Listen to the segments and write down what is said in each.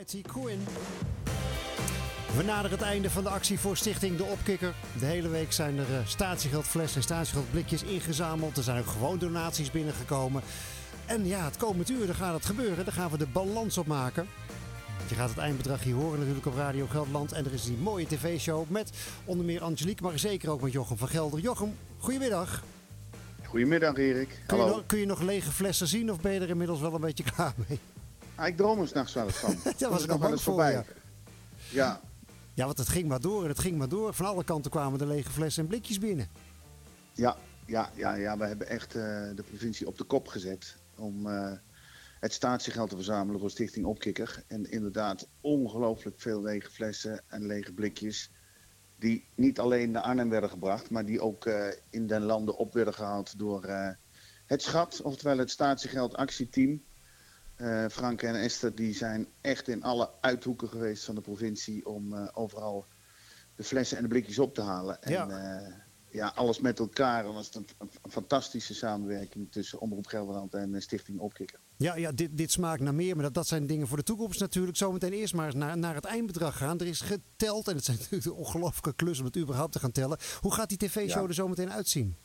Mighty Quinn. We naderen het einde van de actie voor Stichting De Opkikker. De hele week zijn er uh, statiegeldflessen en statiegeldblikjes ingezameld. Er zijn ook gewoon donaties binnengekomen. En ja, het komend uur gaat het gebeuren. Daar gaan we de balans op maken. Je gaat het eindbedrag hier horen natuurlijk op Radio Gelderland. En er is die mooie tv-show met onder meer Angelique, maar zeker ook met Jochem van Gelder. Jochem, goedemiddag. Goedemiddag Erik. Kun je, nog, kun je nog lege flessen zien of ben je er inmiddels wel een beetje klaar mee? Ah, ik droom er s'nachts wel eens van. Daar was ik nog wel eens voorbij. Ja. ja. Ja, want het ging maar door en het ging maar door. Van alle kanten kwamen de lege flessen en blikjes binnen. Ja, ja, ja, ja. we hebben echt uh, de provincie op de kop gezet om uh, het statiegeld te verzamelen voor Stichting Opkikker. En inderdaad ongelooflijk veel lege flessen en lege blikjes. Die niet alleen naar Arnhem werden gebracht, maar die ook uh, in den landen op werden gehaald door het Schat, oftewel het statiegeld actieteam. Uh, Frank en Esther die zijn echt in alle uithoeken geweest van de provincie om uh, overal de flessen en de blikjes op te halen. En ja, uh, ja alles met elkaar. En dat is een, een, fantastische samenwerking tussen Omroep Gelderland en Stichting Opkikker. Ja, ja dit, dit smaakt naar meer, maar dat, dat zijn dingen voor de toekomst natuurlijk. Zometeen eerst maar naar, naar het eindbedrag gaan. Er is geteld en het zijn natuurlijk een ongelooflijke klus om het überhaupt te gaan tellen. Hoe gaat die tv-show ja. er zometeen uitzien?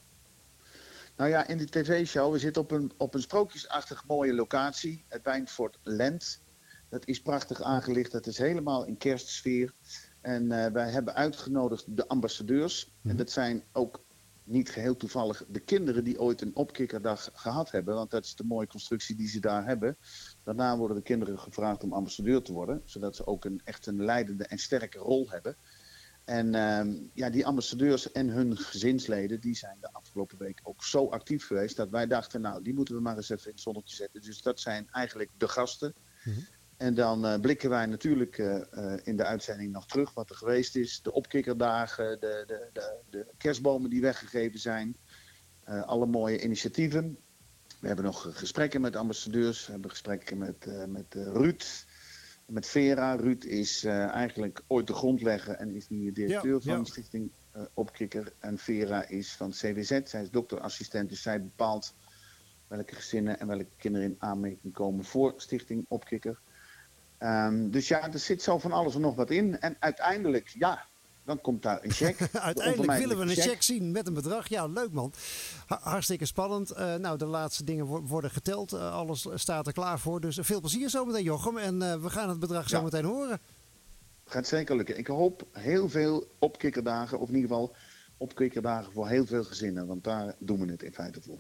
Nou ja, in de tv-show, we zitten op een, op een sprookjesachtig mooie locatie, het Wijnfort Lent. Dat is prachtig aangelicht, dat is helemaal in kerstsfeer. En uh, wij hebben uitgenodigd de ambassadeurs. Mm. En dat zijn ook niet geheel toevallig de kinderen die ooit een opkikkerdag gehad hebben. Want dat is de mooie constructie die ze daar hebben. Daarna worden de kinderen gevraagd om ambassadeur te worden. Zodat ze ook een, echt een leidende en sterke rol hebben. En uh, ja, die ambassadeurs en hun gezinsleden, die zijn de afgelopen week ook zo actief geweest dat wij dachten, nou, die moeten we maar eens even in het zonnetje zetten. Dus dat zijn eigenlijk de gasten. Mm -hmm. En dan uh, blikken wij natuurlijk uh, uh, in de uitzending nog terug wat er geweest is. De opkikkerdagen, de, de, de, de kerstbomen die weggegeven zijn. alle mooie initiatieven. We hebben nog gesprekken met ambassadeurs. We hebben gesprekken met, met Ruud. Met Vera. Ruud is uh, eigenlijk ooit de grondlegger en is nu directeur ja, van ja. Stichting uh, Opkikker. En Vera is van CWZ. Zij is dokterassistent, dus zij bepaalt welke gezinnen en welke kinderen in aanmerking komen voor Stichting Opkikker. Um, dus ja, er zit zo van alles en nog wat in. En uiteindelijk, ja, dan komt daar een cheque. Uiteindelijk willen we een cheque. cheque zien met een bedrag. Ja, leuk man. Hartstikke spannend. Uh, nou, de laatste dingen wo worden geteld. Uh, alles staat er klaar voor. Dus veel plezier zometeen, Jochem. En uh, we gaan het bedrag ja. zo meteen horen. Gaat zeker lukken. Ik hoop heel veel opkikkerdagen. Of in ieder geval opkikkerdagen voor heel veel gezinnen. Want daar doen we het in feite voor.